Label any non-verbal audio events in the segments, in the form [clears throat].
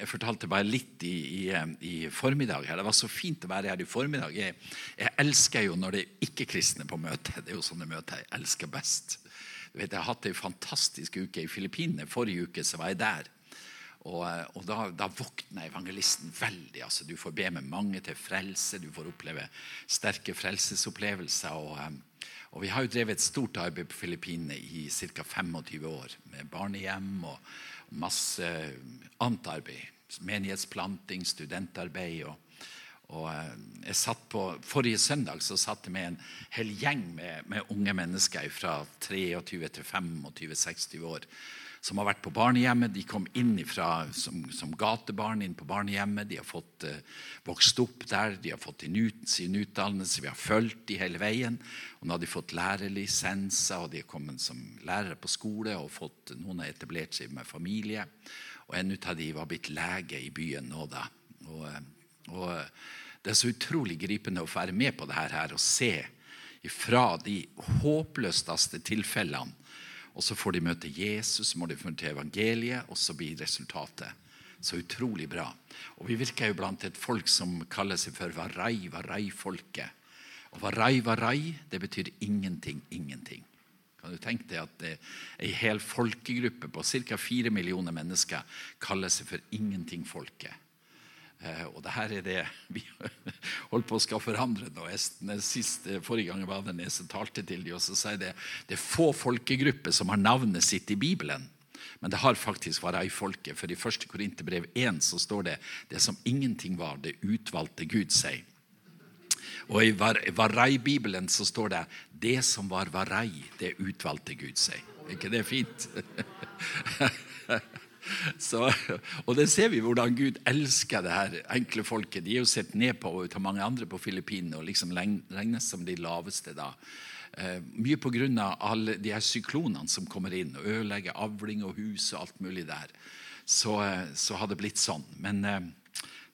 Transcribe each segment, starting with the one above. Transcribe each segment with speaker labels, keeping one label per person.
Speaker 1: Jeg fortalte bare litt i, i, i, formiddag. her. Det var så fint å være her i formiddag. Jeg, jeg elsker jo når det er ikke-kristne på møte. Det er jo sånne møter jeg elsker best. Du vet, Jeg har hatt en fantastisk uke i Filippinene. Forrige uke så var jeg der. Og, og da, da våkner evangelisten veldig. altså Du får be med mange til frelse. Du får oppleve sterke frelsesopplevelser. og og Vi har jo drevet et stort arbeid på Filippinene i ca. 25 år. Med barnehjem og masse annet arbeid. Menighetsplanting, studentarbeid. og, og eh, jeg satt på, Forrige søndag så satt jeg med en hel gjeng med, med unge mennesker fra 23 til 25-26 år som har vært på barnehjemmet. De kom inn ifra, som, som gatebarn inn på barnehjemmet. De har fått eh, vokst opp der, de har fått ut, sin utdannelse. Vi har fulgt de hele veien. Og nå har de fått lærerlisenser, og de har kommet som lærere på skole. og fått, Noen har etablert seg med familie. Og en av de var blitt lege i byen nå. da. Og, eh, og eh, Det er så utrolig gripende å være med på det her og se fra de håpløseste tilfellene og så får de møte Jesus, så må de møte evangeliet, og så blir resultatet så utrolig bra. Og Vi virker jo blant et folk som kaller seg for Varai, Varai-folket. Og Varai, Varai, det betyr ingenting, ingenting. Kan du tenke deg at Ei hel folkegruppe på ca. fire millioner mennesker kaller seg for ingenting-folket. Eh, og det her er det vi [laughs] holder på å skal forandre nå. Sist, forrige gang jeg var der nede, talte til de, og så jeg det det er få folkegrupper som har navnet sitt i Bibelen. Men det har faktisk vært ei folke, For i 1. Korinterbrev 1 så står det det som ingenting var, det utvalgte Gud seg. Og i Varai-bibelen så står det det som var Varai, det utvalgte Gud seg. Er ikke det fint? [laughs] [laughs] Så, og det ser vi hvordan Gud elsker det her enkle folket. De er jo sett ned på av mange andre på Filippinene og liksom regnes som de laveste da. Eh, mye pga. alle de her syklonene som kommer inn og ødelegger avling og hus og alt mulig der. Så, eh, så har det blitt sånn. Men eh,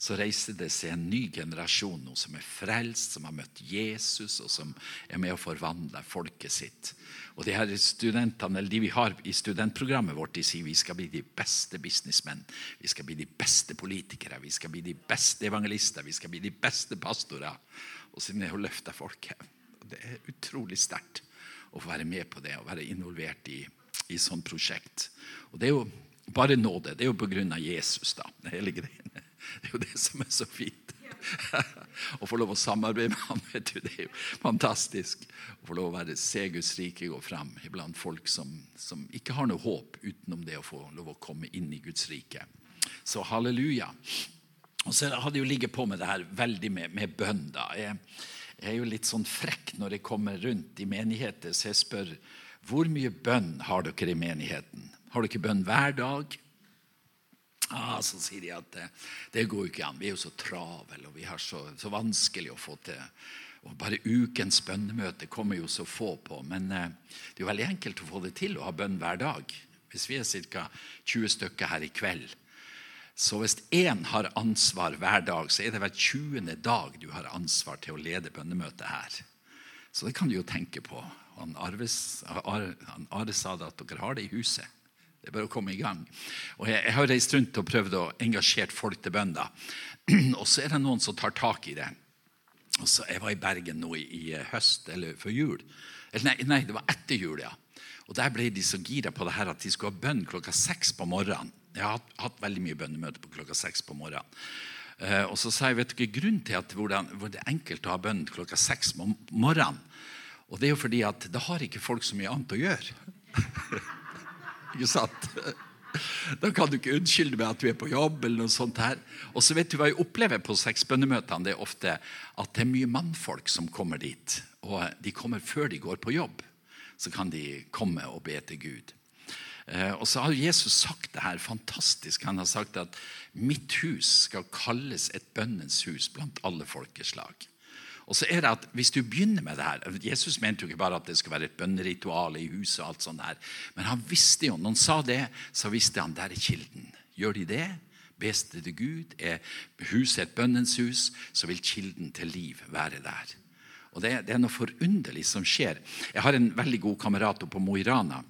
Speaker 1: så reiser det seg en ny generasjon nå som er frelst, som har møtt Jesus, og som er med å forvandle folket sitt. Og de her studentene, eller de vi har i studentprogrammet vårt, de sier vi skal bli de beste businessmenn. Vi skal bli de beste politikere, vi skal bli de beste evangelister, vi skal bli de beste pastorer. Og så ned og løfte folket. Og det er utrolig sterkt å være med på det og være involvert i, i sånt prosjekt. Og det er jo bare nåde. Det er jo på grunn av Jesus, da. Det hele. Det er jo det som er så fint. [laughs] Å få lov å samarbeide med ham, vet du, det er jo fantastisk. Å få lov å være, se Guds rike gå fram iblant folk som, som, ikke har noe håp utenom det å få lov å komme inn i Guds rike. Så halleluja. Og så hadde jeg jo ligget på med det her veldig med, med bønn. da. Jeg, jeg, er jo litt sånn frekk når jeg kommer rundt i menigheter, så jeg spør hvor mye bønn har dere i menigheten? Har dere bønn hver dag? Ah, så sier de at det, det går jo ikke an. Vi er jo så travel, og vi har så, så, vanskelig å få til. Og Bare ukens bønnemøte kommer jo så få på. Men eh, det er jo veldig enkelt å få det til å ha bønn hver dag. Hvis vi er ca. 20 stykker her i kveld, så hvis én har ansvar hver dag, så er det hver 20. dag du har ansvar til å lede bønnemøtet her. Så det kan du jo tenke på. Han Arve, sa at dere har det i huset. Det er bare å komme i gang. Og Jeg, jeg har reist rundt og prøvd å engasjere folk til bønder. [clears throat] Og så er det noen som tar tak i det. Og så, Jeg var i Bergen nå i, i høst, eller før jul. Eller nei, nei, det var etter jul, ja. Og Der ble de så gira på det her at de skulle ha bønn klokka seks på morgenen. Jeg har hatt, hatt veldig mye bønnemøter på klokka seks på morgenen. Uh, og så sa jeg vet du ikke grunnen til at hvordan, hvor det er enkelt å ha bønn klokka seks på morgenen. Og det er jo fordi at da har ikke folk så mye annet å gjøre. [laughs] Ikke sant? Da kan du ikke unnskylde med at du er på jobb. eller noe sånt her. Og så vet du hva jeg opplever på sexbønnemøtene? Det er ofte at det er mye mannfolk som kommer dit. Og de kommer før de går på jobb. Så kan de komme og be til Gud. Eh, og så har Jesus sagt det her fantastisk. Han har sagt at 'mitt hus skal kalles et bønnens hus blant alle folkeslag'. Og så er det at Hvis du begynner med det her Jesus mente jo ikke bare at det skulle være et bønneritual i huset. og alt sånt her, Men han visste jo, når han sa det, så visste han der er kilden. Gjør de det, bes det til Gud, er huset et bønnens hus, så vil kilden til liv være der. Og det, det er noe forunderlig som skjer. Jeg har en veldig god kamerat oppe på Mo i Rana.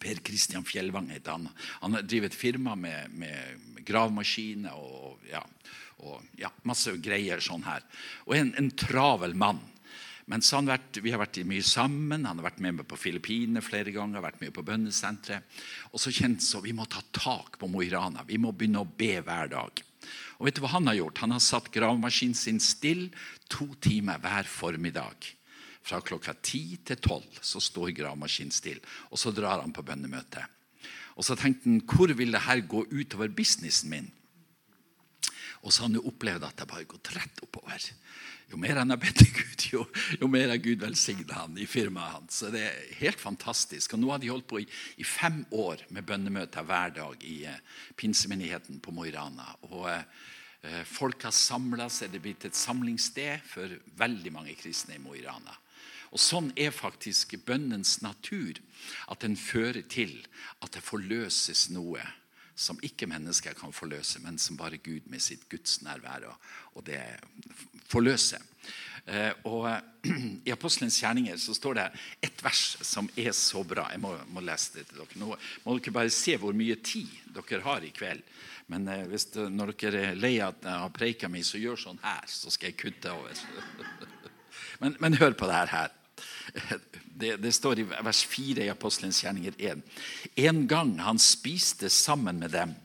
Speaker 1: Per Kristian Fjellvang heter han. Han driver et firma med, med gravemaskiner og, og ja, masse greier sånn her. Og en, en travel mann. Men så han vært, vi har vært mye sammen. Han har vært med meg på Filippinene flere ganger. vært med på bønnesenteret. Og så kjente så vi må ta tak på Mo i Rana. Vi må begynne å be hver dag. Og vet du hva Han har gjort? Han har satt gravemaskinen sin stille to timer hver formiddag. Fra klokka ti til tolv så står gravemaskinen stille. Og så drar han på bønnemøte. Og så tenkte han hvor vil det her gå utover businessen min? Og så har han jo opplevd at det bare har gått rett oppover. Jo mer han har bedt til Gud, jo, jo mer har Gud velsignet han i firmaet hans. Så det er helt fantastisk. Og nå har de holdt på i, i fem år med bønnemøter hver dag i eh, pinsemenigheten på Mo i Rana. Og eh, folk har samla seg. Det er blitt et samlingssted for veldig mange kristne i Mo i Rana. Og Sånn er faktisk bønnens natur. At den fører til at det forløses noe som ikke mennesker kan forløse, men som bare Gud med sitt gudsnærvær og, og det forløser. Eh, og [clears throat] I Apostelens gjerninger så står det et vers som er så bra. Jeg må, må lese det til dere. Nå må dere bare se hvor mye tid dere har i kveld. Men eh, hvis når dere er lei av at jeg har preika mi, så gjør sånn her, så skal jeg kutte over. [laughs] men, men hør på det her. Det, det, står i vers 4 i Apostelens gjerninger 1. En gang han spiste sammen med dem,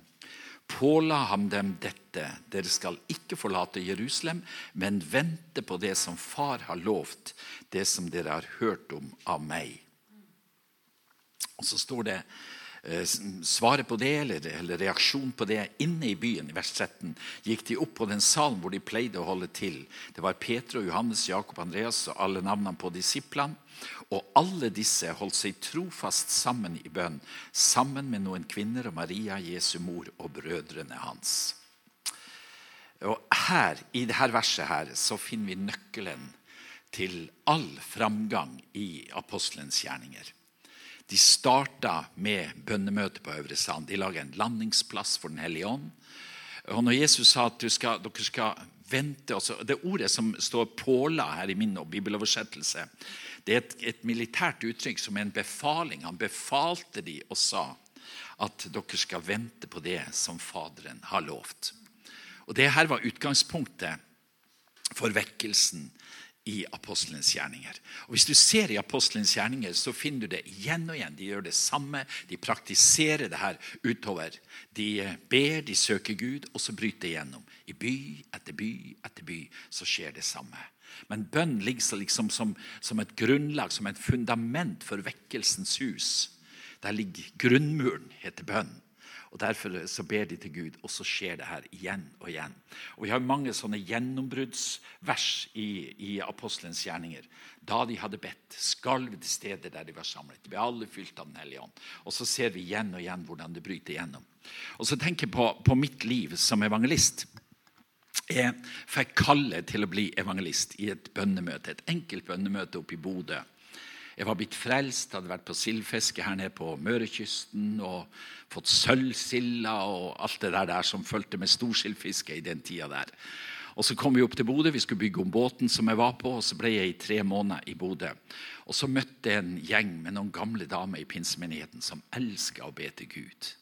Speaker 1: påla ham dem dette. Dere skal ikke forlate Jerusalem, men vente på det som far har lovt, det som dere har hørt om av meg. Og så står det svaret på det, eller, eller, reaksjon på det, inne i byen. I vers 13 gikk de opp på den salen hvor de pleide å holde til. Det var Peter og Johannes, Jakob, Andreas og alle navnene på disiplene. Og alle disse holdt seg trofast sammen i bønn, sammen med noen kvinner og Maria, Jesu mor, og brødrene hans. Og her, I dette verset her, så finner vi nøkkelen til all framgang i apostelens gjerninger. De starta med bønnemøte på Øvre Sand. De laga en landingsplass for Den hellige ånd. Og når Jesus sa at skal, dere skal vente også, Det ordet som står 'påla' her i min bibeloversettelse, det er et, et militært uttrykk som er en befaling. Han befalte de og sa at dere skal vente på det som Faderen har lovt. Og Det her var utgangspunktet for vekkelsen i apostelens gjerninger. Og Hvis du ser i apostelens gjerninger, så finner du det igjen og igjen. De gjør det samme. De praktiserer det her utover. De ber, de søker Gud, og så bryter det igjennom. I by etter by etter by så skjer det samme. Men bønn ligger liksom som, som et grunnlag, som et fundament for vekkelsens hus. Der ligger grunnmuren, heter bønn. Og Derfor så ber de til Gud, og så skjer det her igjen og igjen. Og Vi har mange sånne gjennombruddsvers i, i apostelens gjerninger. Da de hadde bedt, skalv det stedet der de var samlet. De ble alle fylt av Den hellige ånd. Og så ser vi igjen og igjen hvordan det bryter igjennom. Og så tenker jeg på, på mitt liv som evangelist. Jeg fikk kallet til å bli evangelist i et bønnemøte, et enkelt bønnemøte oppe i Bodø. Jeg var blitt frelst, hadde vært på sildfiske her nede på Mørekysten og fått sølvsilda og alt det der, der som fulgte med storsildfiske i den tida der. Og Så kom vi opp til Bodø, vi skulle bygge om båten som jeg var på. og Så ble jeg i tre måneder i Bodø. Og Så møtte jeg en gjeng med noen gamle damer i pinsemenigheten som elska å be til Gud.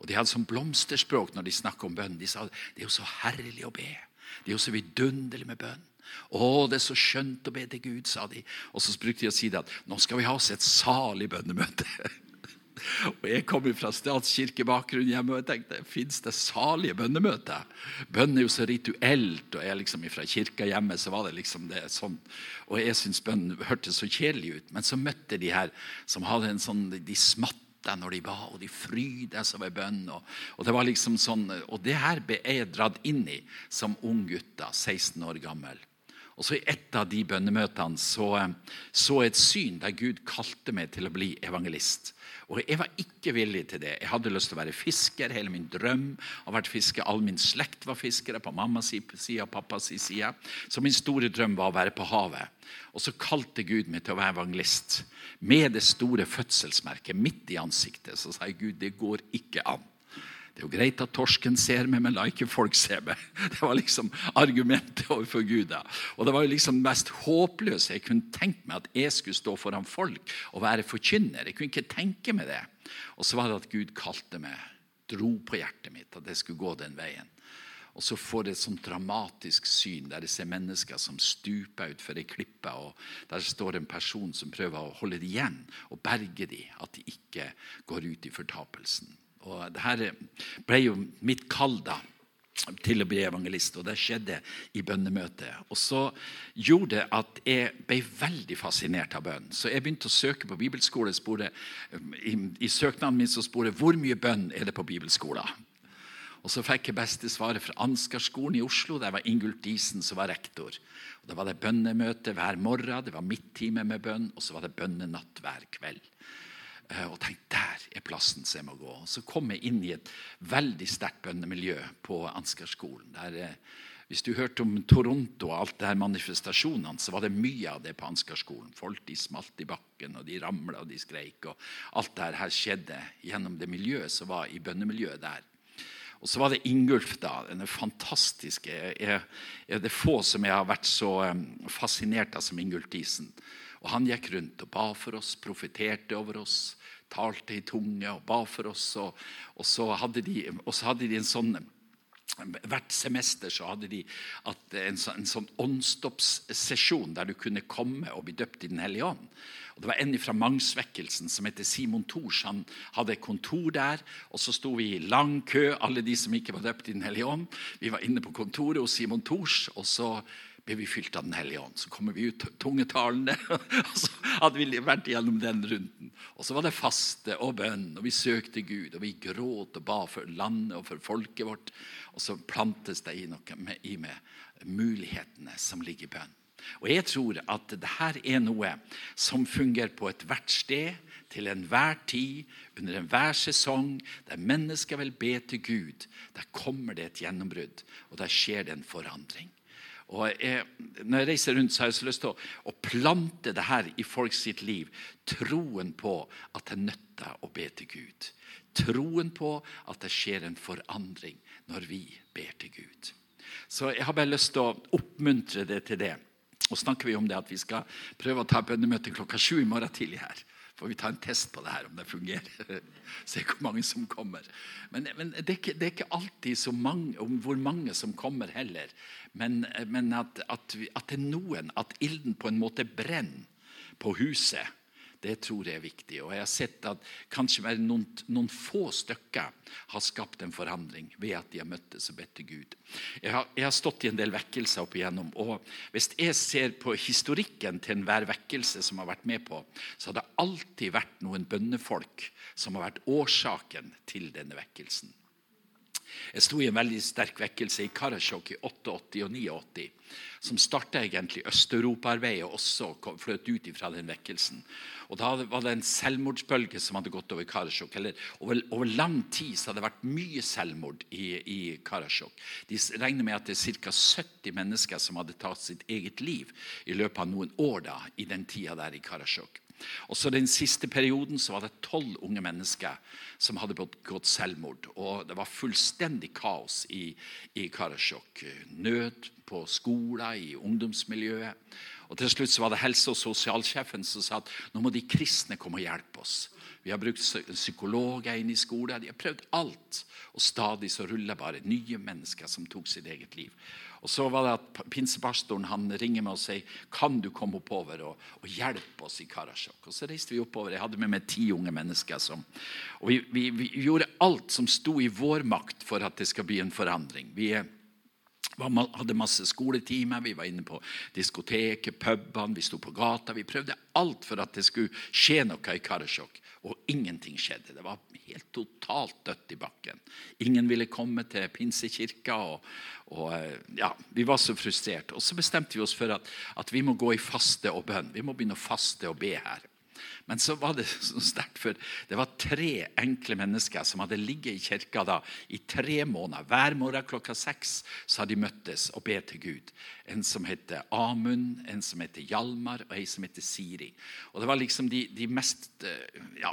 Speaker 1: Og De hadde sånn blomsterspråk når de snakka om bønn. De sa det er jo så herlig å be. Det er jo så vidunderlig med bønn. Å, det er så skjønt å be til Gud, sa de. Og så brukte de å si det at nå skal vi ha oss et salig bønnemøte. [laughs] Og Jeg kommer fra statskirkebakgrunn hjemme og jeg tenkte fins det salige bønnemøter? Bønn er jo så rituelt, og jeg liksom fra kirka hjemme så var det liksom det sånn. Og jeg syntes bønn hørtes så kjedelig ut. Men så møtte de her som hadde en sånn De smatta når de ba, og de fryda seg over bønn. Og, og, det var liksom sånn, og det her ble jeg dratt inn i som ung gutt, 16 år gammel. Og så I et av de bønnemøtene så, så et syn der Gud kalte meg til å bli evangelist. Og Jeg var ikke villig til det. Jeg hadde lyst til å være fisker. Hele min drøm har vært fisker. All min slekt var fiskere på mammas side og pappas side. Så min store drøm var å være på havet. Og så kalte Gud meg til å være evangelist. Med det store fødselsmerket midt i ansiktet. Så sa jeg Gud, det går ikke an. Det er jo greit at torsken ser meg, men la ikke folk se meg. [laughs] Det var liksom argumentet overfor Gud. da. Og Det var jo liksom mest håpløse jeg kunne tenkt meg at jeg skulle stå foran folk og være forkynner. Jeg kunne ikke tenke meg det. Og så var det at Gud kalte meg dro på hjertet mitt at jeg skulle gå den veien. Og så får jeg et sånt dramatisk syn der jeg ser mennesker som stuper utfor ei klippe. og Der står en person som prøver å holde dem igjen og berge dem, at de ikke går ut i fortapelsen. Og det her ble jo mitt kall da til å bli evangelist, og det skjedde i bønnemøtet. Og så gjorde det at jeg ble veldig fascinert av bønn. Så jeg begynte å søke på bibelskole. Spore, i, I søknaden min så spore, hvor mye bønn er det på bibelskolen. Og Så fikk jeg beste svaret fra Ansgarskolen i Oslo. Der var Ingulf Disen som var rektor. Og Da var det bønnemøte hver morgen, det var midttime med bønn, og så var det bønnenatt hver kveld. Eh, og tenkte der er plassen som jeg må gå. Så kom jeg inn i et veldig sterkt bønnemiljø på Ansgarskolen. Der, eh, hvis du hørte om Toronto og alt det her manifestasjonene, så var det mye av det på Ansgarskolen. Folk de smalt i bakken, og de ramla og de skreik. og Alt det her skjedde gjennom det miljøet som var i bønnemiljøet der. Og så var det Ingulf, da. Denne fantastiske er, er det få som jeg har vært så fascinert av som Ingulf Diesen. Og Han gikk rundt og ba for oss, profeterte over oss talte i tunge og ba for oss. Og, og, så, hadde de, og så hadde de en sånn Hvert semester så hadde de en, sånn, en sånn åndsdåpssesjon der du kunne komme og bli døpt i Den hellige ånd. Og det var En fra Mangsvekkelsen som heter Simon Thors. Han hadde et kontor der. og Så sto vi i lang kø, alle de som ikke var døpt i Den hellige ånd. Vi var inne på kontoret hos Simon Thors. og så ble vi fylt av Den hellige ånd. Så kommer vi ut tungetalende. [laughs] og så [laughs] hadde vi vært gjennom den runden. Og så var det faste og bønn, og vi søkte Gud. Og vi gråt og ba for landet og for folket vårt. Og så plantes det i noe med, i med mulighetene som ligger i bønn. Og jeg tror at dette er noe som fungerer på ethvert sted, til enhver tid, under enhver sesong, der mennesker vil be til Gud. Der kommer det et gjennombrudd, og der skjer det en forandring. Og jeg, når jeg reiser rundt, så har jeg så lyst til å, å plante det her i folk sitt liv. Troen på at det nytter å be til Gud. Troen på at det skjer en forandring når vi ber til Gud. Så jeg har bare lyst til å oppmuntre deg til det. Og snakker vi om det at vi skal prøve å ta bønnemøte klokka sju i morgen tidlig her får vi ta en test på det her, om det fungerer. [laughs] Se hvor mange som kommer. Men, men det, er ikke, det, er ikke, alltid så mange, om hvor mange som kommer heller. Men, men at, at, at, det er noen, at ilden på en måte brenner på huset. Det tror jeg er viktig. Og jeg har sett at kanskje bare noen, noen, få stykker har skapt en forandring ved at de har møttes og bedt til Gud. Jeg har, jeg har, stått i en del vekkelser opp igjennom. og Hvis jeg ser på historikken til enhver vekkelse som har vært med på, så har det alltid vært noen bønnefolk som har vært årsaken til denne vekkelsen. Jeg sto i en veldig sterk vekkelse i Karasjok i 88 og 89, som starta egentlig Øst-Europa-arbeidet og også fløt ut fra den vekkelsen. Og Da var det en selvmordsbølge som hadde gått over Karasjok. Over, over, lang tid så hadde det vært mye selvmord i, i Karasjok. De regner med at det er ca. 70 mennesker som hadde tatt sitt eget liv i løpet av noen år da, i den tida der i Karasjok. Og så Den siste perioden så var det tolv unge mennesker som hadde begått selvmord. og Det var fullstendig kaos i, i Karasjok. Nød på skoler, i ungdomsmiljøet. Og Til slutt så var det helse- og sosialsjefen som sa at nå må de kristne komme og hjelpe oss. Vi har brukt psykologer inn i skolen. De har prøvd alt. Og stadig så ruller bare nye mennesker som tok sitt eget liv. Og så var det at Pinsepastoren han ringer meg og sier kan du komme oppover og, og hjelpe oss i Karasjok. Og Så reiste vi oppover. Jeg hadde med meg ti unge mennesker. Som, og vi, vi, vi, gjorde alt som sto i vår makt for at det skal bli en forandring. Vi hadde masse skoletimer, vi var inne på diskoteket, pubene, vi sto på gata. Vi prøvde alt for at det skulle skje noe i Karasjok, og ingenting skjedde. Det var helt totalt dødt i bakken. Ingen ville komme til pinsekirka. og, og ja, Vi var så frustrert. Og så bestemte vi oss for at, at vi må gå i faste og bønn. Vi må begynne å faste og be her. Men så var det så sterkt, for det var tre enkle mennesker som hadde ligget i kirka da, i tre måneder. Hver morgen klokka seks så hadde de møttes og bedt til Gud. En som heter Amund, en som heter Hjalmar og en som heter Siri. Og Det var liksom de, de mest eh, ja,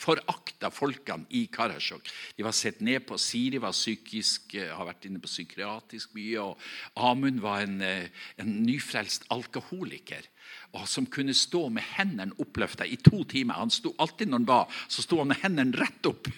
Speaker 1: forakta folkene i Karasjok. De var sett ned på. Siri var psykisk, eh, har vært inne på psykiatrisk mye. og Amund var en, eh, en nyfrelst alkoholiker og som kunne stå med hendene oppløfta i to timer. Han sto alltid når han ba, så sto han med hendene rett opp.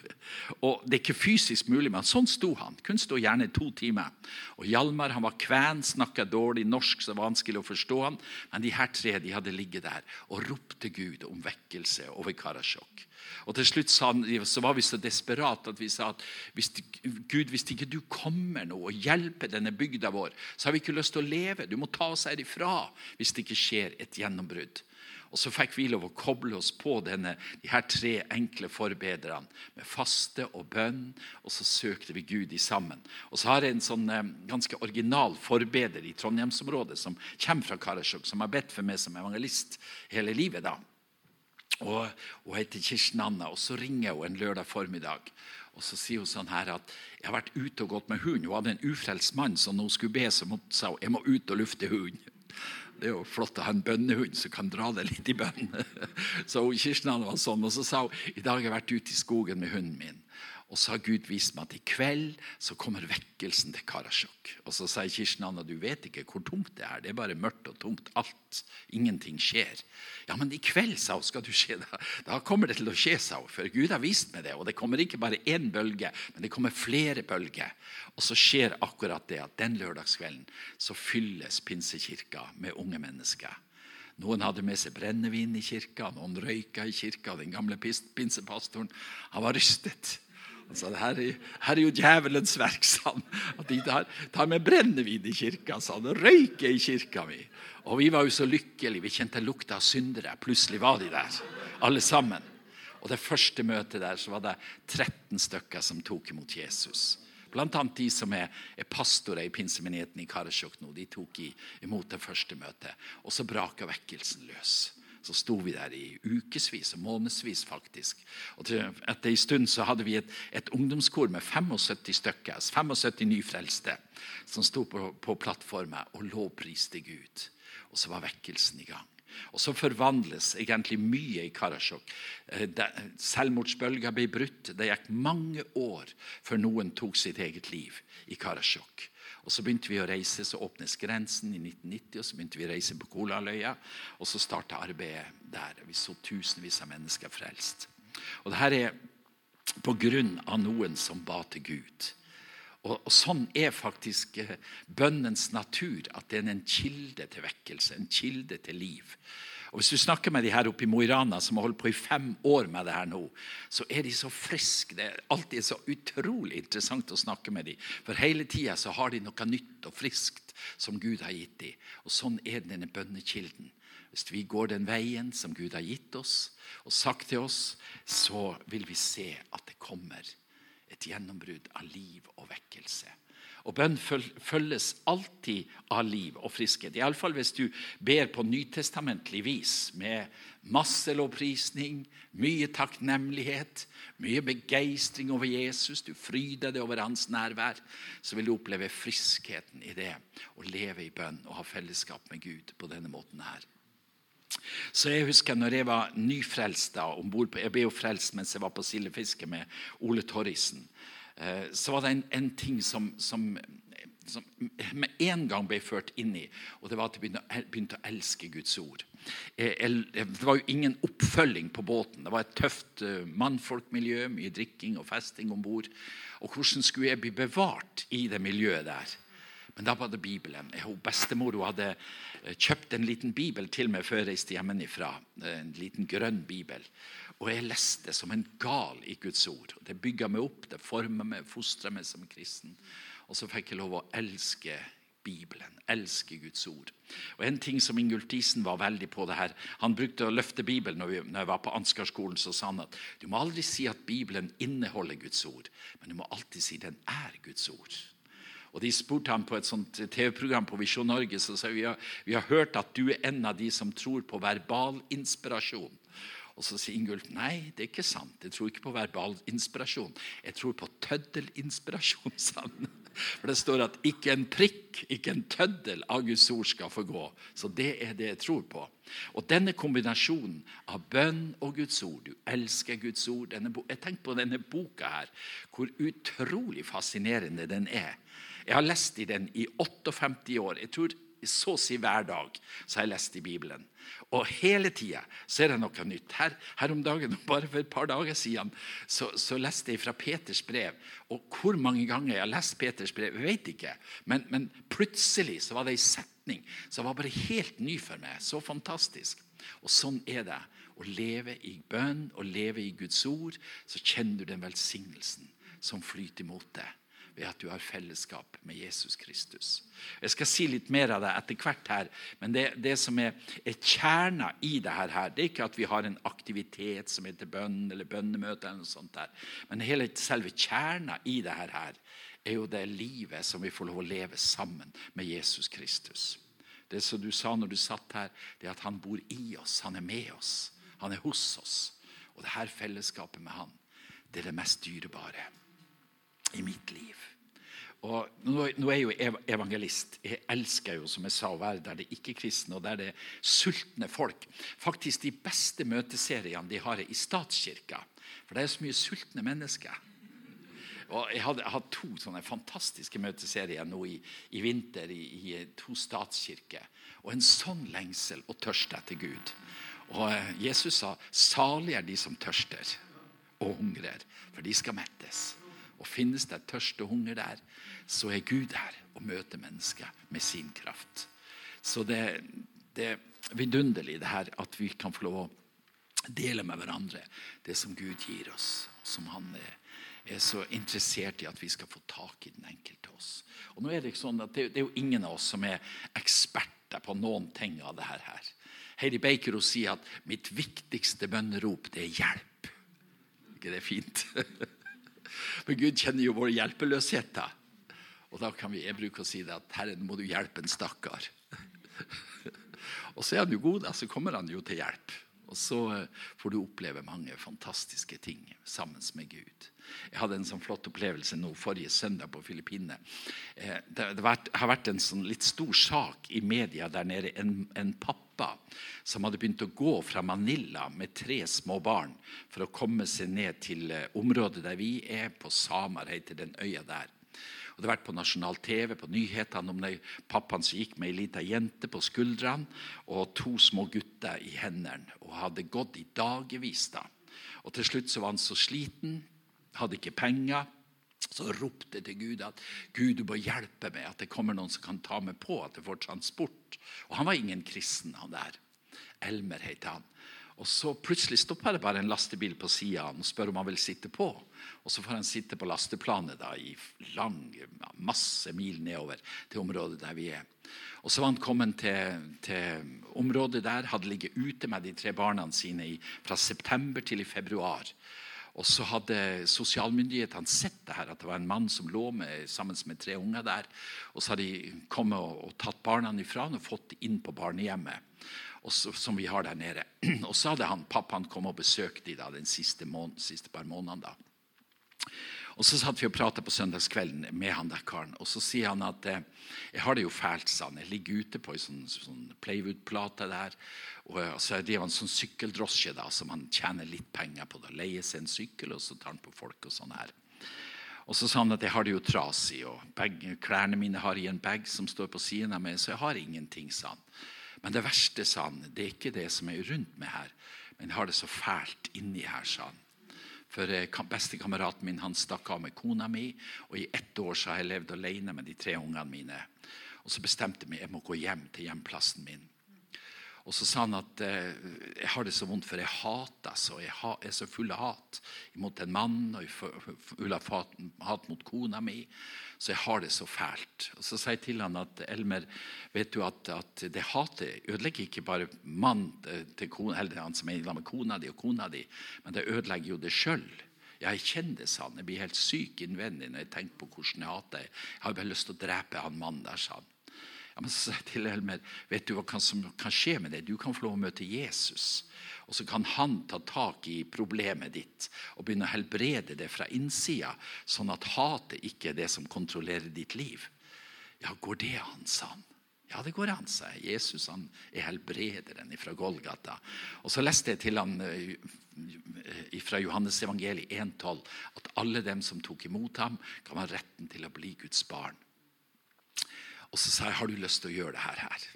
Speaker 1: Og Det er ikke fysisk mulig, men sånn sto han. Kunne stå gjerne to timer. Og Hjalmar han var kven, snakka dårlig norsk, så vanskelig å forstå han. Men de her tre de hadde ligget der og ropt til Gud om vekkelse over Karasjok. Og til slutt så var vi så desperate at vi sa at hvis, Gud, hvis ikke du kommer nå og hjelper denne bygda vår, så har vi ikke lyst til å leve. Du må ta oss herifra hvis det ikke skjer et gjennombrudd. Og Så fikk vi lov å koble oss på denne, de her tre enkle forbedrerne med faste og bønn, og så søkte vi Gud i sammen. Og så har jeg en sånn eh, ganske original forbeder i Trondheimsområdet som kommer fra Karasjok, som har bedt for meg som evangelist hele livet. da. Og Hun heter Kirsten Anna, og så ringer hun en lørdag formiddag. Og så sier hun sånn her at jeg har vært ute og gått med hund. Hun hadde en ufrelst mann, når hun skulle be, så hun sa hun jeg må ut og lufte hund. Det er jo flott å ha en bønnehund som kan dra deg litt i bønn. [laughs] Så Kirsten Anna var sånn, og så sa hun i dag har jeg vært ute i skogen med hunden min. Og så har Gud vist meg at i kveld så kommer vekkelsen til Karasjok. Og så sier Kirsten Anna du vet ikke hvor tomt det er. Det er bare mørkt og tomt. Alt. Ingenting skjer. Ja, men i kveld sa hun, skal du se det. Da kommer det til å skje, sa hun. For Gud har vist meg det. Og det kommer ikke bare én bølge, men det kommer flere bølger. Og så skjer akkurat det at den lørdagskvelden så fylles pinsekirka med unge mennesker. Noen hadde med seg brennevin i kirka, noen røyka i kirka. Den gamle pinsepastoren han var rystet. Han sa her er, her er jo djevelens verk, han. At de tar, tar med brennevin i kirka, sa han. Røyker i kirka mi. Og vi var jo så lykkelige. Vi kjente lukta av syndere. Plutselig var de der, alle sammen. Og det første møtet der så var det 13 stykker som tok imot Jesus. Blant annet de som er, er pastorer i pinsemenigheten i Karasjok nå. De tok i, imot det første møtet. Og så braka vekkelsen løs så sto vi der i ukevis og månedsvis, faktisk. Og etter en stund så hadde vi et, et ungdomskor med 75 stykker, 75 nyfrelste, som sto på, på plattformen og lovpriste Gud. Og så var vekkelsen i gang. Og så forvandles egentlig mye i Karasjok. Eh, selvmordsbølga ble brutt. Det gikk mange år før noen tok sitt eget liv i Karasjok. Og Så begynte vi å reise, så åpnes grensen i 1990, og så begynte vi å reise på Kolaløya. Og så starta arbeidet der. Vi så tusenvis av mennesker frelst. Og det her er på grunn av noen som ba til Gud. Og, og Sånn er faktisk eh, bønnens natur, at det er en kilde til vekkelse, en kilde til liv. Og Hvis du snakker med de her oppe i Mo i Rana som har holdt på i fem år med det her nå, så er de så friske. Det er alltid så utrolig interessant å snakke med dem. For hele tida har de noe nytt og friskt som Gud har gitt dem. Og sånn er denne bønnekilden. Hvis vi går den veien som Gud har gitt oss og sagt til oss, så vil vi se at det kommer et gjennombrudd av liv og vekkelse. Og bønn følges alltid av liv og friskhet. Iallfall hvis du ber på nytestamentlig vis med masse lovprisning, mye takknemlighet, mye begeistring over Jesus. Du fryder deg over hans nærvær. Så vil du oppleve friskheten i det å leve i bønn og ha fellesskap med Gud på denne måten her. Så jeg husker når jeg var nyfrelst da, på, Jeg ble jo frelst mens jeg var på sildefiske med Ole Torrisen. Eh, så var det en, en ting som, som, som, med en gang ble ført inn i, og det var at jeg begynte, begynte å elske Guds ord. Det var jo ingen oppfølging på båten. Det var et tøft eh, mannfolkmiljø, mye drikking og festing om bord. Og hvordan skulle jeg bli bevart i det miljøet der? Men da var det Bibelen. Bestemor hun hadde eh, kjøpt en liten bibel til meg før jeg reiste hjemmefra. En liten grønn bibel. Og jeg leste som en gal i Guds ord. Det bygga meg opp, det forma meg, fostra meg som kristen. Og så fikk jeg lov å elske Bibelen, elske Guds ord. Og En ting som Ingulf Diesen var veldig på det her, Han brukte å løfte Bibelen når, vi, når jeg var på Ansgarskolen. Så sa han at du må aldri si at Bibelen inneholder Guds ord, men du må alltid si den er Guds ord. Og De spurte ham på et sånt TV-program på Visjon Norge så sa vi, vi har hørt at du er en av de som tror på verbal inspirasjon. Og så sier Ingulf nei, det er ikke sant. Jeg tror ikke på verbal inspirasjon. Jeg tror på tøddelinspirasjon. For det står at ikke en prikk, ikke en tøddel av Guds ord skal få gå. Så det er det jeg tror på. Og denne kombinasjonen av bønn og Guds ord, du elsker Guds ord denne, Jeg tenker på denne boka her, hvor utrolig fascinerende den er. Jeg har lest i den i 58 år. Jeg tror så å si hver dag så har jeg lest i Bibelen. Og hele tida er det noe nytt. Her, her, om dagen, [laughs] bare for et par dager siden, så, så, leste jeg fra Peters brev. Og hvor mange ganger jeg har lest Peters brev, jeg vet ikke. Men, men plutselig så var det ei setning som var bare helt ny for meg. Så fantastisk. Og sånn er det. Å leve i bønn og leve i Guds ord, så kjenner du den velsignelsen som flyter imot deg ved at du har fellesskap med Jesus Kristus. Jeg skal si litt mer av det etter hvert, her, men det, det som er, er kjerna i det her, det er ikke at vi har en aktivitet som heter bønn eller bønnemøte, eller noe sånt der, men hele selve kjerna i det her, er jo det livet som vi får lov å leve sammen med Jesus Kristus. Det som du sa når du satt her, det er at han bor i oss, han er med oss, han er hos oss. Og det her fellesskapet med han, det er det mest dyrebare i mitt liv. Og nå, nå er jeg jo evangelist. Jeg elsker jo som jeg sa, å være der det ikke er kristne, og der det er sultne folk. Faktisk De beste møteseriene de har er i statskirka. For det er så mye sultne mennesker. Og Jeg hadde hatt to sånne fantastiske møteserier nå i, i vinter i, i, to statskirker. Og en sånn lengsel og tørst etter Gud. Og eh, Jesus sa 'salig er de som tørster og hungrer, for de skal mettes'. Og finnes det tørst og hunger der, så er Gud der og møter mennesket med sin kraft. Så det, er vidunderlig det her at vi kan få lov å dele med hverandre det som Gud gir oss, som han er, er så interessert i at vi skal få tak i den enkelte oss. Og nå er Det ikke sånn at det, det, er jo ingen av oss som er eksperter på noen ting av det her. Heidi Baker sier at 'mitt viktigste bønnerop, det er hjelp'. ikke det er fint? [laughs] Men Gud kjenner jo våre hjelpeløsheter. Og da kan vi bruke å si det at Herre, må du hjelpe en stakkar. [laughs] og så er han jo god, da, så kommer han jo til hjelp. Og så eh, får du oppleve mange fantastiske ting sammen med Gud. Jeg hadde en sånn flott opplevelse nå forrige søndag på Filippinene. Eh, det, har vært en sånn litt stor sak i media der nede. En, en, pappa som hadde begynt å gå fra Manila med tre små barn for å komme seg ned til eh, området der vi er, på Samar, heter den øya der. Og Det har vært på nasjonal TV, på nyhetene om det, pappaen som gikk med ei lita jente på skuldrene og to små gutter i hendene. Og hadde gått i dagevis. da. Og Til slutt så var han så sliten, hadde ikke penger. Så ropte til Gud at Gud, du må hjelpe meg, at det kommer noen som kan ta meg på, at jeg får transport. Og Han var ingen kristen, han der. Elmer het han. Og så Plutselig stopper det bare en lastebil på sida og spør om han vil sitte på. Og Så får han sitte på lasteplanet da, i lang, masse mil nedover til området der vi er. Og Så var han kommet til, til området der, hadde ligget ute med de tre barna sine i, fra september til i februar. Og så hadde sosialmyndighetene sett det her, at det var en mann som lå med, sammen med tre unger der. Og så hadde de kommet og, og tatt barna ifra og fått inn på barnehjemmet så, som vi har der nede. [clears throat] Og så hadde han, pappaen kommet og besøkt de den siste, siste par månedene. da. Og Så satt vi og pratet på søndagskvelden med han der karen. Og så sier han at eh, jeg har det jo fælt, sa han. Jeg ligger ute på ei sånn, sånn Playwood-plate der. Og, og så driver han sånn sykkeldrosje da, som han tjener litt penger på. da, Leier seg en sykkel, og så tar han på folk og sånn her. Og så sa han at jeg har det jo trasig, og bag, klærne mine har i en bag som står på siden av meg, så jeg har ingenting, sa han. Men det verste, sa han, det er ikke det som er rundt meg her, men jeg har det så fælt inni her, sa han. For Bestekameraten min han stakk av med kona mi, og i ett år så har jeg levd alene med de tre ungene mine. Og Så bestemte jeg meg jeg må gå hjem til hjemplassen min. Og så sa han at eh, jeg har det så vondt, for jeg hater så. Jeg er så full av hat mot en mann og full av hat mot kona mi. Så jeg har det så fælt. Og Så sa jeg til han at Elmer, vet du at, at det hatet ødelegger ikke bare mann til kona, eller han som er sammen med kona di og kona di, men det ødelegger jo det sjøl. Jeg kjenner det, sa han. Jeg blir helt syk innvendig når jeg tenker på hvordan jeg hater. Jeg har bare lyst til å drepe han mannen der, sa han. Ja, men så sa jeg til Elmer vet du hva som kan skje med deg? Du kan få lov å møte Jesus. Og så kan han ta tak i problemet ditt og begynne å helbrede det fra innsida, sånn at hatet ikke er det som kontrollerer ditt liv. Ja, går det an, sa han. Ja, det går an, sa jeg. Jesus han er helbrederen fra Golgata. Og så leste jeg til han eh, fra Johannes evangeliet 1,12 at alle dem som tok imot ham, kan ha retten til å bli Guds barn. Og så sa jeg har du lyst til å gjøre det her? her?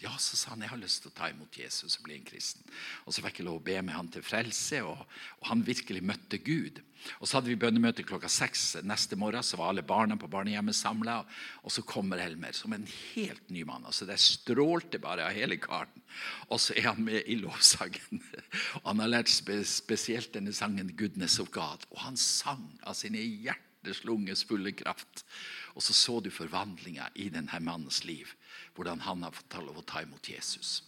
Speaker 1: Ja, så sa han jeg har lyst til å ta imot Jesus og bli en kristen. Og Så fikk jeg lov å be med han til frelse, og, og han virkelig møtte Gud. Og Så hadde vi bønnemøte klokka seks neste morgen. Så var alle barna på barnehjemmet samla. Og så kommer Helmer som en helt ny mann. altså Det strålte bare av hele karen. Og så er han med i lovsangen. Og [laughs] Han har lært spesielt denne sangen 'Goodness of God'. Og han sang av sine hjerteslunges fulle kraft. Og så så du forvandlinga i denne mannens liv hvordan han har fått lov å ta imot Jesus.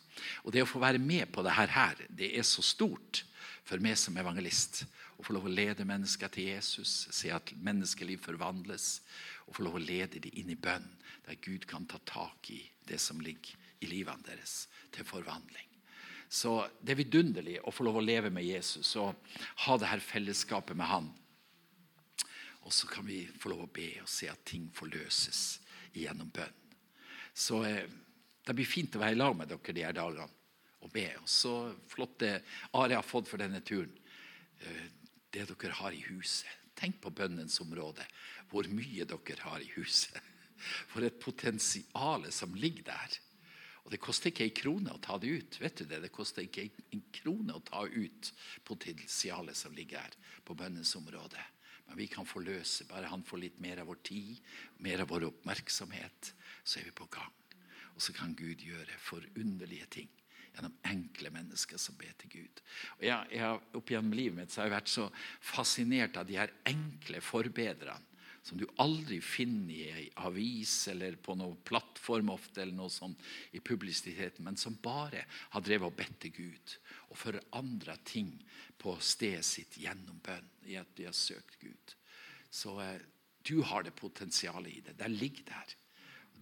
Speaker 1: Og Det å få være med på dette her, det er så stort for meg som evangelist. Å få lov å lede mennesker til Jesus, se at menneskeliv forvandles. Og få lov å lede dem inn i bønn, der Gud kan ta tak i det som ligger i livene deres, til forvandling. Så det er vidunderlig å få lov å leve med Jesus og ha det her fellesskapet med han. Og så kan vi få lov å be og se at ting forløses gjennom bønn. Så eh, det blir fint å være i lag med dere de her dagene og be. Og så flott det Are har fått for denne turen. Eh, det dere har i huset. Tenk på bønnens område. Hvor mye dere har i huset. [laughs] For et potensial som ligger der. Og Det koster ikke ei krone å ta det ut. vet du Det Det koster ikke en krone å ta ut potensialet som ligger her på bønnens område. Men vi kan forløse. Bare han får litt mer av vår tid, mer av vår oppmerksomhet så er vi på gang. Og så kan Gud gjøre forunderlige ting gjennom enkle mennesker som ber til Gud. Og jeg, jeg Opp gjennom livet mitt så har jeg vært så fascinert av de her enkle forbedrerne som du aldri finner i ei avis eller på noen plattform ofte, eller noe sånt i publisiteten, men som bare har drevet og bedt til Gud og forandra ting på stedet sitt gjennom bønn, i at de har søkt Gud. Så eh, du har det potensialet i det. Det ligger der.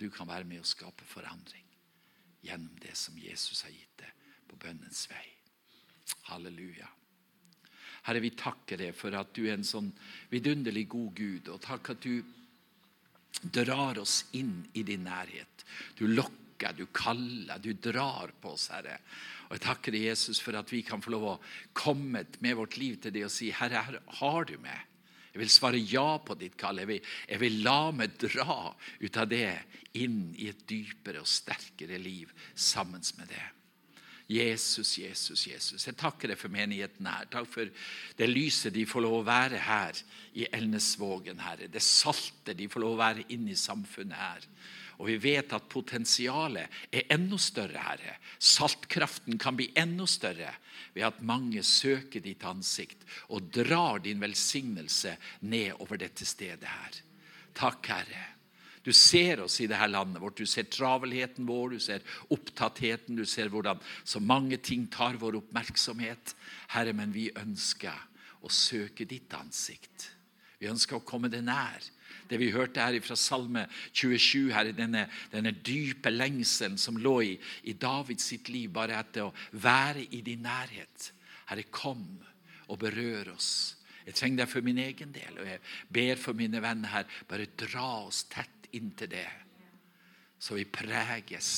Speaker 1: Du kan være med å skape forandring gjennom det som Jesus har gitt deg på bønnens vei. Halleluja. Herre, vi takker deg for at du er en sånn vidunderlig god Gud. Og takk at du drar oss inn i din nærhet. Du lokker, du kaller, du drar på oss, Herre. Og Jeg takker deg, Jesus, for at vi kan få lov å komme med vårt liv til deg og si, Herre, her har du meg. Jeg vil svare ja på ditt kall. Jeg vil, jeg vil, la meg dra ut av det inn i et dypere og sterkere liv sammen med det. Jesus, Jesus, Jesus. Jeg takker deg for menigheten her. Takk for det lyset de får lov å være her i Elnesvågen, Herre. Det salte de får lov å være inne i samfunnet her. Og vi vet at potensialet er enda større, Herre. Saltkraften kan bli enda større ved at mange søker ditt ansikt og drar din velsignelse ned over dette stedet her. Takk, Herre. Du ser oss i dette landet vårt. Du ser travelheten vår, du ser opptattheten, du ser hvordan så mange ting tar vår oppmerksomhet. Herre, men vi ønsker å søke ditt ansikt. Vi ønsker å komme det nær det vi hørte her fra Salme 27, her, denne, denne dype lengselen som lå i, i Davids sitt liv, bare etter å være i din nærhet. Herre, kom og berør oss. Jeg trenger deg for min egen del, og jeg ber for mine venner her. Bare dra oss tett inntil det, så vi preges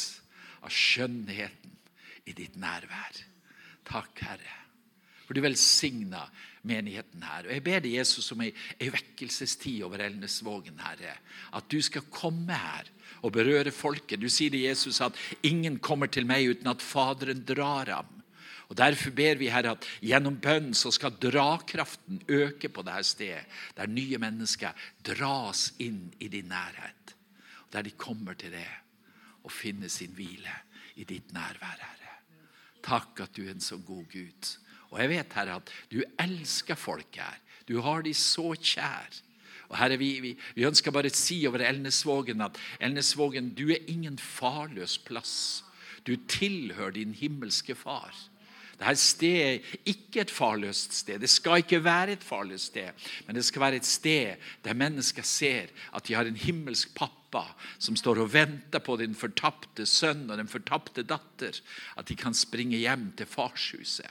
Speaker 1: av skjønnheten i ditt nærvær. Takk, Herre. For du velsigna menigheten her. Og Jeg ber deg, Jesus, om ei, vekkelsestid over Elnesvågen, Herre. At du skal komme her og berøre folket. Du sier det, Jesus, at ingen kommer til meg uten at Faderen drar ham. Og Derfor ber vi Herre at gjennom bønn så skal drakraften øke på dette stedet, der nye mennesker dras inn i din nærhet. Og Der de kommer til det og finner sin hvile i ditt nærvær, Herre. Takk at du er en så god Gud. Og jeg vet, Herre, at du elsker folk her. Du har de så kjær. Og Herre, vi, vi, vi ønsker bare å si over Elnesvågen at Elnesvågen, du er ingen farløs plass. Du tilhører din himmelske far. Dette stedet er ikke et farløst sted. Det skal ikke være et farløst sted, men det skal være et sted der mennesker ser at de har en himmelsk pappa som står og venter på den fortapte sønn og den fortapte datter. At de kan springe hjem til farshuset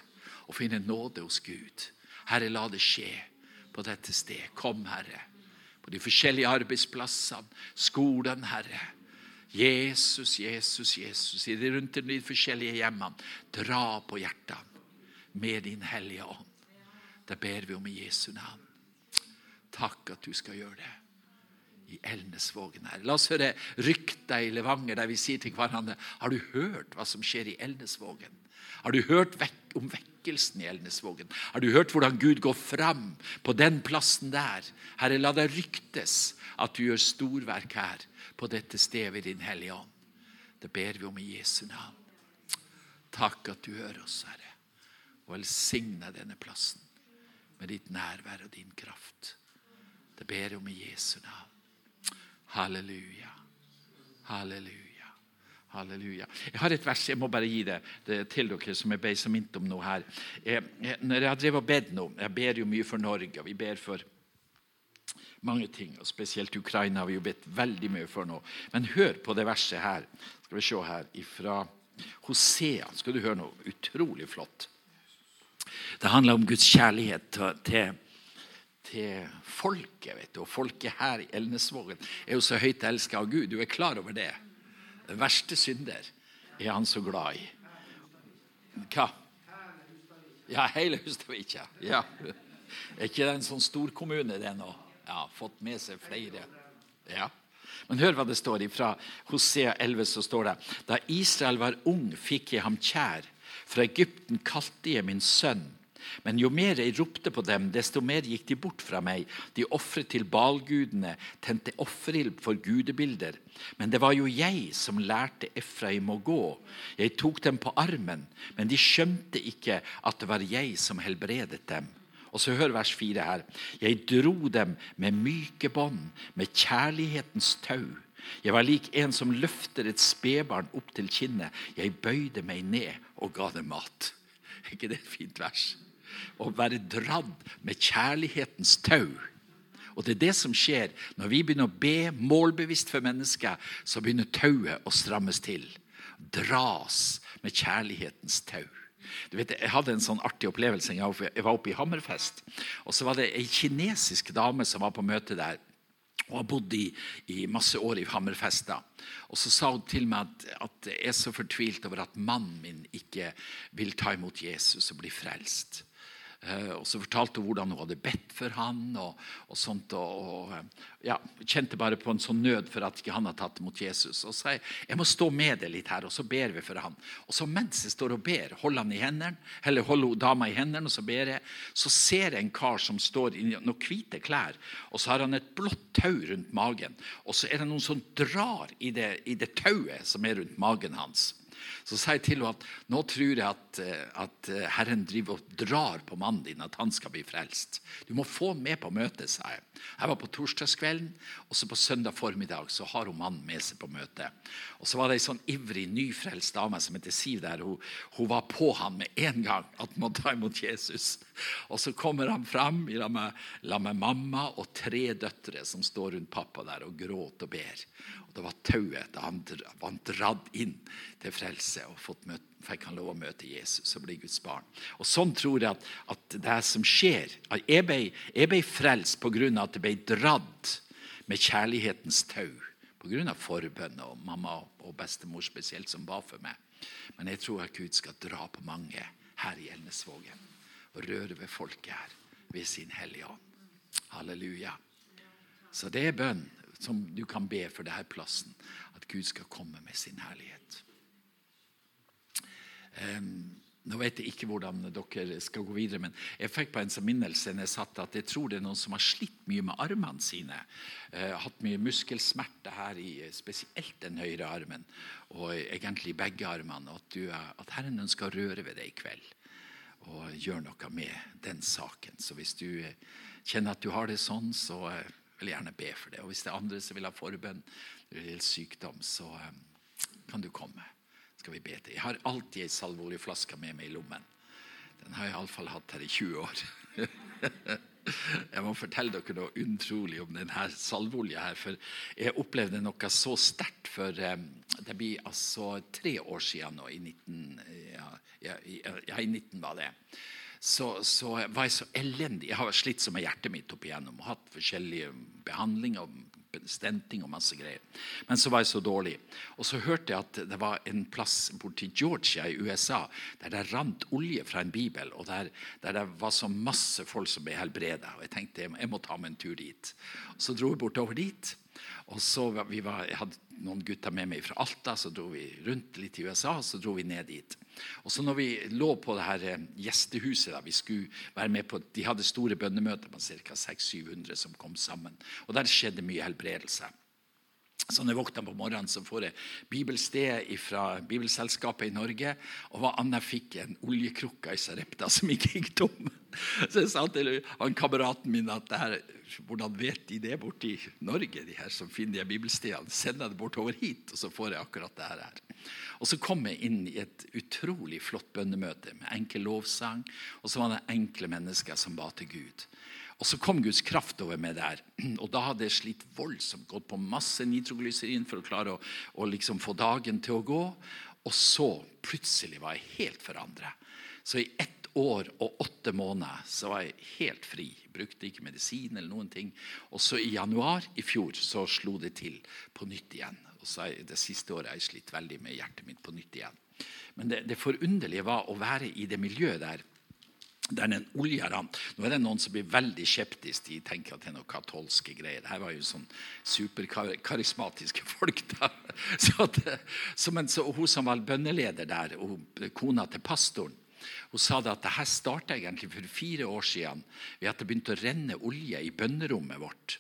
Speaker 1: og finne nåde hos Gud. Herre, la det skje på dette sted. Kom, Herre, på de forskjellige arbeidsplassene, skolen, Herre. Jesus, Jesus, Jesus, i de rundt de forskjellige hjemmene. Dra på hjertene med din Hellige Ånd. Det ber vi om i Jesu navn. Takk at du skal gjøre det. i Elnesvågen her. La oss høre rykter i Levanger der vi sier til hverandre Har du hørt hva som skjer i Elnesvågen? Har du hørt vekk om vekkelsen i Elnesvågen? Har du hørt hvordan Gud går fram på den plassen der? Herre, la det ryktes at du gjør storverk her på dette stedet ved Din Hellige Ånd. Det ber vi om i Jesu navn. Takk at du hører oss, Herre. Og velsigne denne plassen med ditt nærvær og din kraft. Det ber jeg om i Jesu navn. Halleluja. Halleluja. Halleluja. Jeg har et vers, jeg må bare gi det, det til dere som jeg ble så minnet om noe her. Jeg, jeg, når jeg har drevet og bedt nå, jeg ber jo mye for Norge, og vi ber for mange ting. og Spesielt Ukraina har vi jo bedt veldig mye for nå. Men hør på det verset her. Skal vi se her, Fra Hosea skal du høre noe utrolig flott. Det handler om Guds kjærlighet til, til folket. vet du. Og folket her i Elnesvågen er jo så høyt elska av Gud. Du er klar over det? Den verste synder er han så glad i. Hva? Ja, hele Hustadvika. Ja. Ikke det en sånn storkommune, det nå? Ja, fått med seg flere. Ja. Men hør hva det står fra Hosea 11. så står det Da Israel var ung, fikk jeg ham kjær. Fra Egypten kalte jeg min sønn. Men jo mer jeg ropte på dem, desto mer gikk de bort fra meg. De ofret til balgudene, tente offerild for gudebilder. Men det var jo jeg som lærte Efraim å gå. Jeg tok dem på armen, men de skjønte ikke at det var jeg som helbredet dem. Og så hør vers 4 her. Jeg dro dem med myke bånd, med kjærlighetens tau. Jeg var lik en som løfter et spedbarn opp til kinnet. Jeg bøyde meg ned og ga dem mat. Er [laughs] ikke det et fint vers? Å være dradd med kjærlighetens tau. Og Det er det som skjer når vi begynner å be målbevisst for mennesker. Så begynner tauet å strammes til. Dras med kjærlighetens tau. Du vet, Jeg hadde en sånn artig opplevelse. Jeg var oppe i Hammerfest. og Så var det ei kinesisk dame som var på møte der og har bodd i, i, masse år i Hammerfest. da. Og Så sa hun til meg at, at jeg er så fortvilt over at mannen min ikke vil ta imot Jesus og bli frelst. Eh, og så fortalte hun hvordan hun hadde bedt for han og, og sånt. Og, og, eh, ja, Kjente bare på en sånn nød for at ikke han hadde tatt imot Jesus. Og sa jeg må stå med deg litt her, og så ber vi for han. Og så mens jeg står og ber, holder han i hendene, eller holder dama i hendene, og så ber jeg, så ser jeg en kar som står i noen hvite klær, og så har han et blått tau rundt magen. Og så er det noen som drar i det, i det tauet som er rundt magen hans. Så sa jeg til henne at nå tror jeg at, eh, at, eh, Herren driver og drar på mannen din, at han skal bli frelst. Du må få med på møtet, sa jeg. Jeg var på torsdagskvelden, og så på søndag formiddag så har hun mannen med seg på møtet. Og så var det ei sånn ivrig, nyfrelst dame som heter Siv der. Hun, hun var på han med en gang at hun må ta imot Jesus. Og så kommer han fram la med, med mamma og tre døtre som står rundt pappa der og gråter og ber. Og Det var tauet da han var dratt inn til frelse og møte, fikk han lov å møte Jesus og bli Guds barn. Og Sånn tror jeg at, at det som skjer Jeg ble, jeg ble frelst pga. at jeg ble dratt med kjærlighetens tau. Pga. forbønn og mamma og bestemor spesielt som ba for meg. Men jeg tror at Gud skal dra på mange her i Elnesvågen og røre ved folket her ved sin Hellige Ånd. Halleluja. Så det er bønn som du kan be for denne plassen. At Gud skal komme med sin herlighet. Um, nå vet jeg ikke hvordan dere skal gå videre, men jeg fikk på en minnelse jeg satt at jeg tror det er noen som har slitt mye med armene sine. Eh, hatt mye muskelsmerter her, i spesielt den høyre armen, og egentlig begge armene. At, du, at Herren ønsker å røre ved deg i kveld og gjøre noe med den saken. Så hvis du kjenner at du har det sånn, så uh, vil gjerne be for det. Og Hvis det er andre som vil ha forbønn eller sykdom, så um, kan du komme. skal vi be til. Jeg har alltid ei salveoljeflaske med meg i lommen. Den har jeg iallfall hatt her i 20 år. [laughs] jeg må fortelle dere noe utrolig om denne salveolja her. For jeg opplevde noe så sterkt for um, Det blir altså tre år siden nå, i 19, ja, ja, ja, i 19 var det så, så, var jeg så elendig. Jeg har slitt som med hjertet mitt opp igjennom og hatt forskjellige behandlinger. stenting og masse greier. Men så var jeg så dårlig. Og så hørte jeg at det var en plass borti Georgia i USA der det rant olje fra en bibel, og der, der det var så masse folk som ble helbreda. Og jeg tenkte jeg må ta meg en tur dit. Og så dro jeg bortover dit. Og så vi var, Jeg hadde noen gutter med meg fra Alta, så dro vi rundt litt i USA. Så dro vi ned dit. Og så når vi lå på det her eh, gjestehuset, da, vi skulle være med på, de hadde store bønnemøter med ca. 600-700 som kom sammen. Og der skjedde mye helbredelse. Så når jeg våkna på morgenen, så får jeg bibelsted fra Bibelselskapet i Norge. Og hva annet fikk en oljekrukke i Sarepta som ikke gikk tom. [laughs] Så jeg sa til han kameraten min at det her, hvordan vet de det borti Norge, de her som finner de bibelstedene? jeg det bortover hit, og så får jeg akkurat det her. Og så kom jeg inn i et utrolig flott bønnemøte med enkel lovsang. Og så var det enkle mennesker som ba til Gud. Og så kom Guds kraft over meg der. Og da hadde jeg slitt voldsomt, gått på masse nitroglyserin for å klare å, å liksom få dagen til å gå. Og så plutselig var jeg helt forandra. Så i ett år og åtte måneder så var jeg helt fri. Brukte ikke medisin eller noen ting. Og så i januar i fjor så slo det til på nytt igjen. Og så jeg, Det siste året har jeg slitt veldig med hjertet mitt på nytt igjen. Men det, det forunderlige var å være i det miljøet der der den olja rant. Nå er det noen som blir veldig skeptiske. De tenker at det er noen katolske greier. Her var jo sånn superkarismatiske folk. da. [laughs] Så, at, så, men, så Hun som var bønneleder der, og kona til pastoren, hun sa det at dette starta for fire år siden ved at det begynte å renne olje i bønnerommet vårt.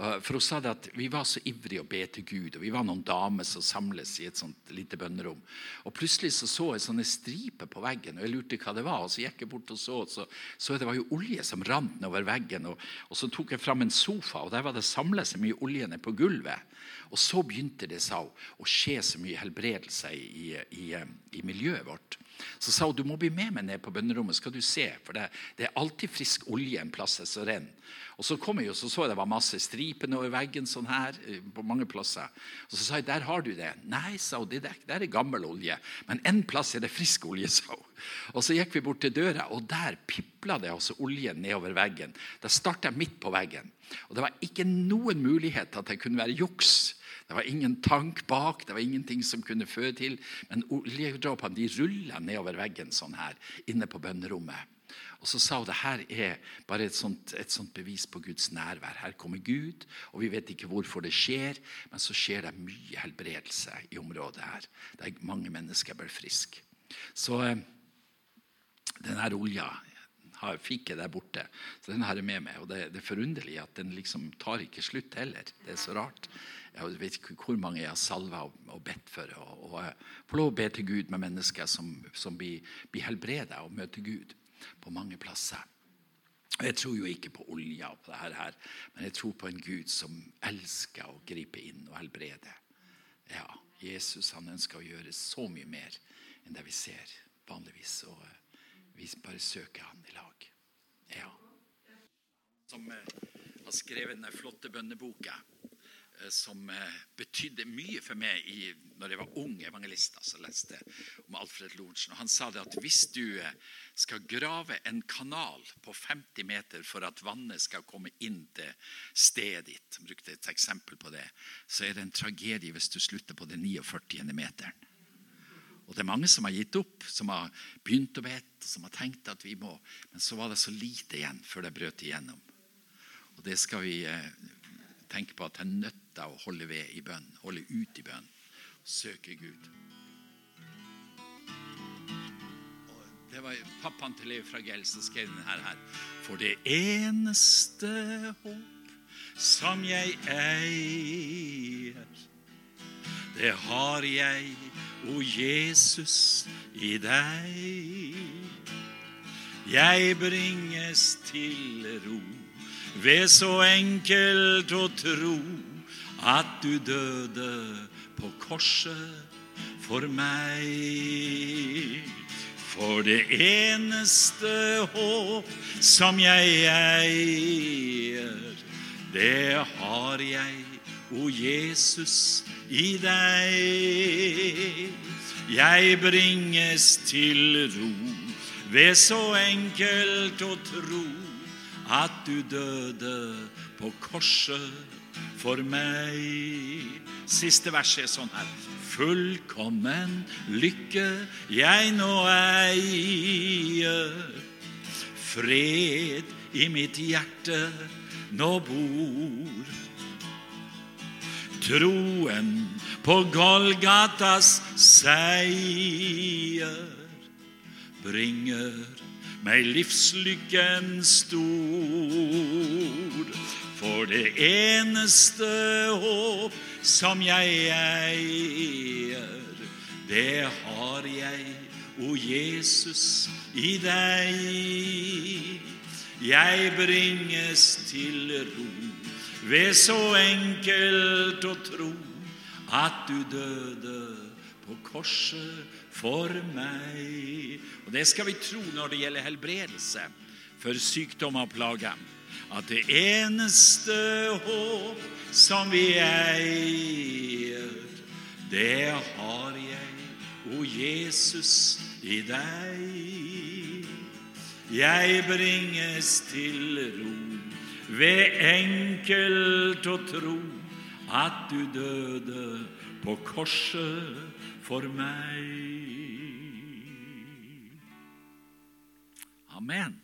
Speaker 1: For hun sa det at Vi var så ivrige å be til Gud, og vi var noen damer som samles i et sånt lite bønnerom. Og Plutselig så, så jeg sånne striper på veggen, og jeg lurte hva det var. og Så gikk jeg bort og så, så, så det var jo olje som rant nedover veggen. Og, og, Så tok jeg fram en sofa, og der var det samla så mye olje ned på gulvet. Og så begynte det sa hun, å skje så mye helbredelse i, i, i miljøet vårt. Så sa hun du må bli med meg ned på bønnerommet, skal du se. For det, det er alltid frisk olje en plass som renner. Og så kom jeg og så, så jeg det var masse striper over veggen sånn her, eh, på mange plasser. Og så sa jeg der har du det. Nei, sa hun, det der, der er gammel olje. Men en plass er det frisk olje, [laughs] sa hun. Og så gikk vi bort til døra, og der pipla det altså olje nedover veggen. Da starta jeg midt på veggen. Og det var ikke noen mulighet til at det kunne være juks. Det var ingen tank bak, det var ingenting som kunne føre til. Men oljedråpene de rulla nedover veggen sånn her, inne på bønnerommet. Og så sa hun det her er bare et sånt, et sånt, bevis på Guds nærvær. Her kommer Gud, og vi vet ikke hvorfor det skjer, men så skjer det mye helbredelse i området her. Der mange mennesker blir friske. Så eh, denne olja fikk jeg der borte, så den har jeg med meg. Og det, det er forunderlig at den liksom tar ikke slutt heller. Det er så rart. Jeg vet ikke hvor mange jeg har salva og, og bedt for. Og, og, og få lov å be til Gud med mennesker som, som blir, blir helbreda og møter Gud på mange plasser. Jeg tror jo ikke på olja og på dette her, men jeg tror på en Gud som elsker å gripe inn og helbrede. Ja, Jesus han ønsker å gjøre så mye mer enn det vi ser vanligvis. Og eh, vi bare søker han i lag. Ja. Som eh, har skrevet den flotte bønneboka. Eh, som eh, betydde mye for meg i, når jeg var ung evangelist. altså leste om Alfred Lorentzen. Han sa det at hvis du eh, skal grave en kanal på 50 meter for at vannet skal komme inn til stedet ditt, han brukte et eksempel på det, så er det en tragedie hvis du slutter på den 49. meteren. Og Det er mange som har gitt opp, som har begynt å bete, som har tenkt at vi må. Men så var det så lite igjen før det brøt igjennom. Og Det skal vi tenke på at det er nødt til å holde ved i bønn, holde ut i bønn, søke Gud. Det var pappaen til Leif Fragell som skrev denne her. For det eneste håp som jeg eier, det har jeg, o Jesus, i deg. Jeg bringes til ro ved så enkelt å tro at du døde på korset for meg. For det eneste håp som jeg eier, det har jeg, o Jesus, i deg. Jeg bringes til ro ved så enkelt å tro at du døde på korset for meg. Siste verset er sånn her. Fullkommen lykke jeg nå eier. Fred i mitt hjerte nå bor. Troen på Golgatas seier bringer meg livslykken stor. For det eneste håp som jeg eier, det har jeg, o Jesus, i deg. Jeg bringes til ro ved så enkelt å tro at du døde på korset for meg. Og Det skal vi tro når det gjelder helbredelse for sykdom og plager. At det eneste håp som vi eier, det har jeg, o Jesus, i deg. Jeg bringes til ro ved enkelt å tro at du døde på korset for meg. Amen.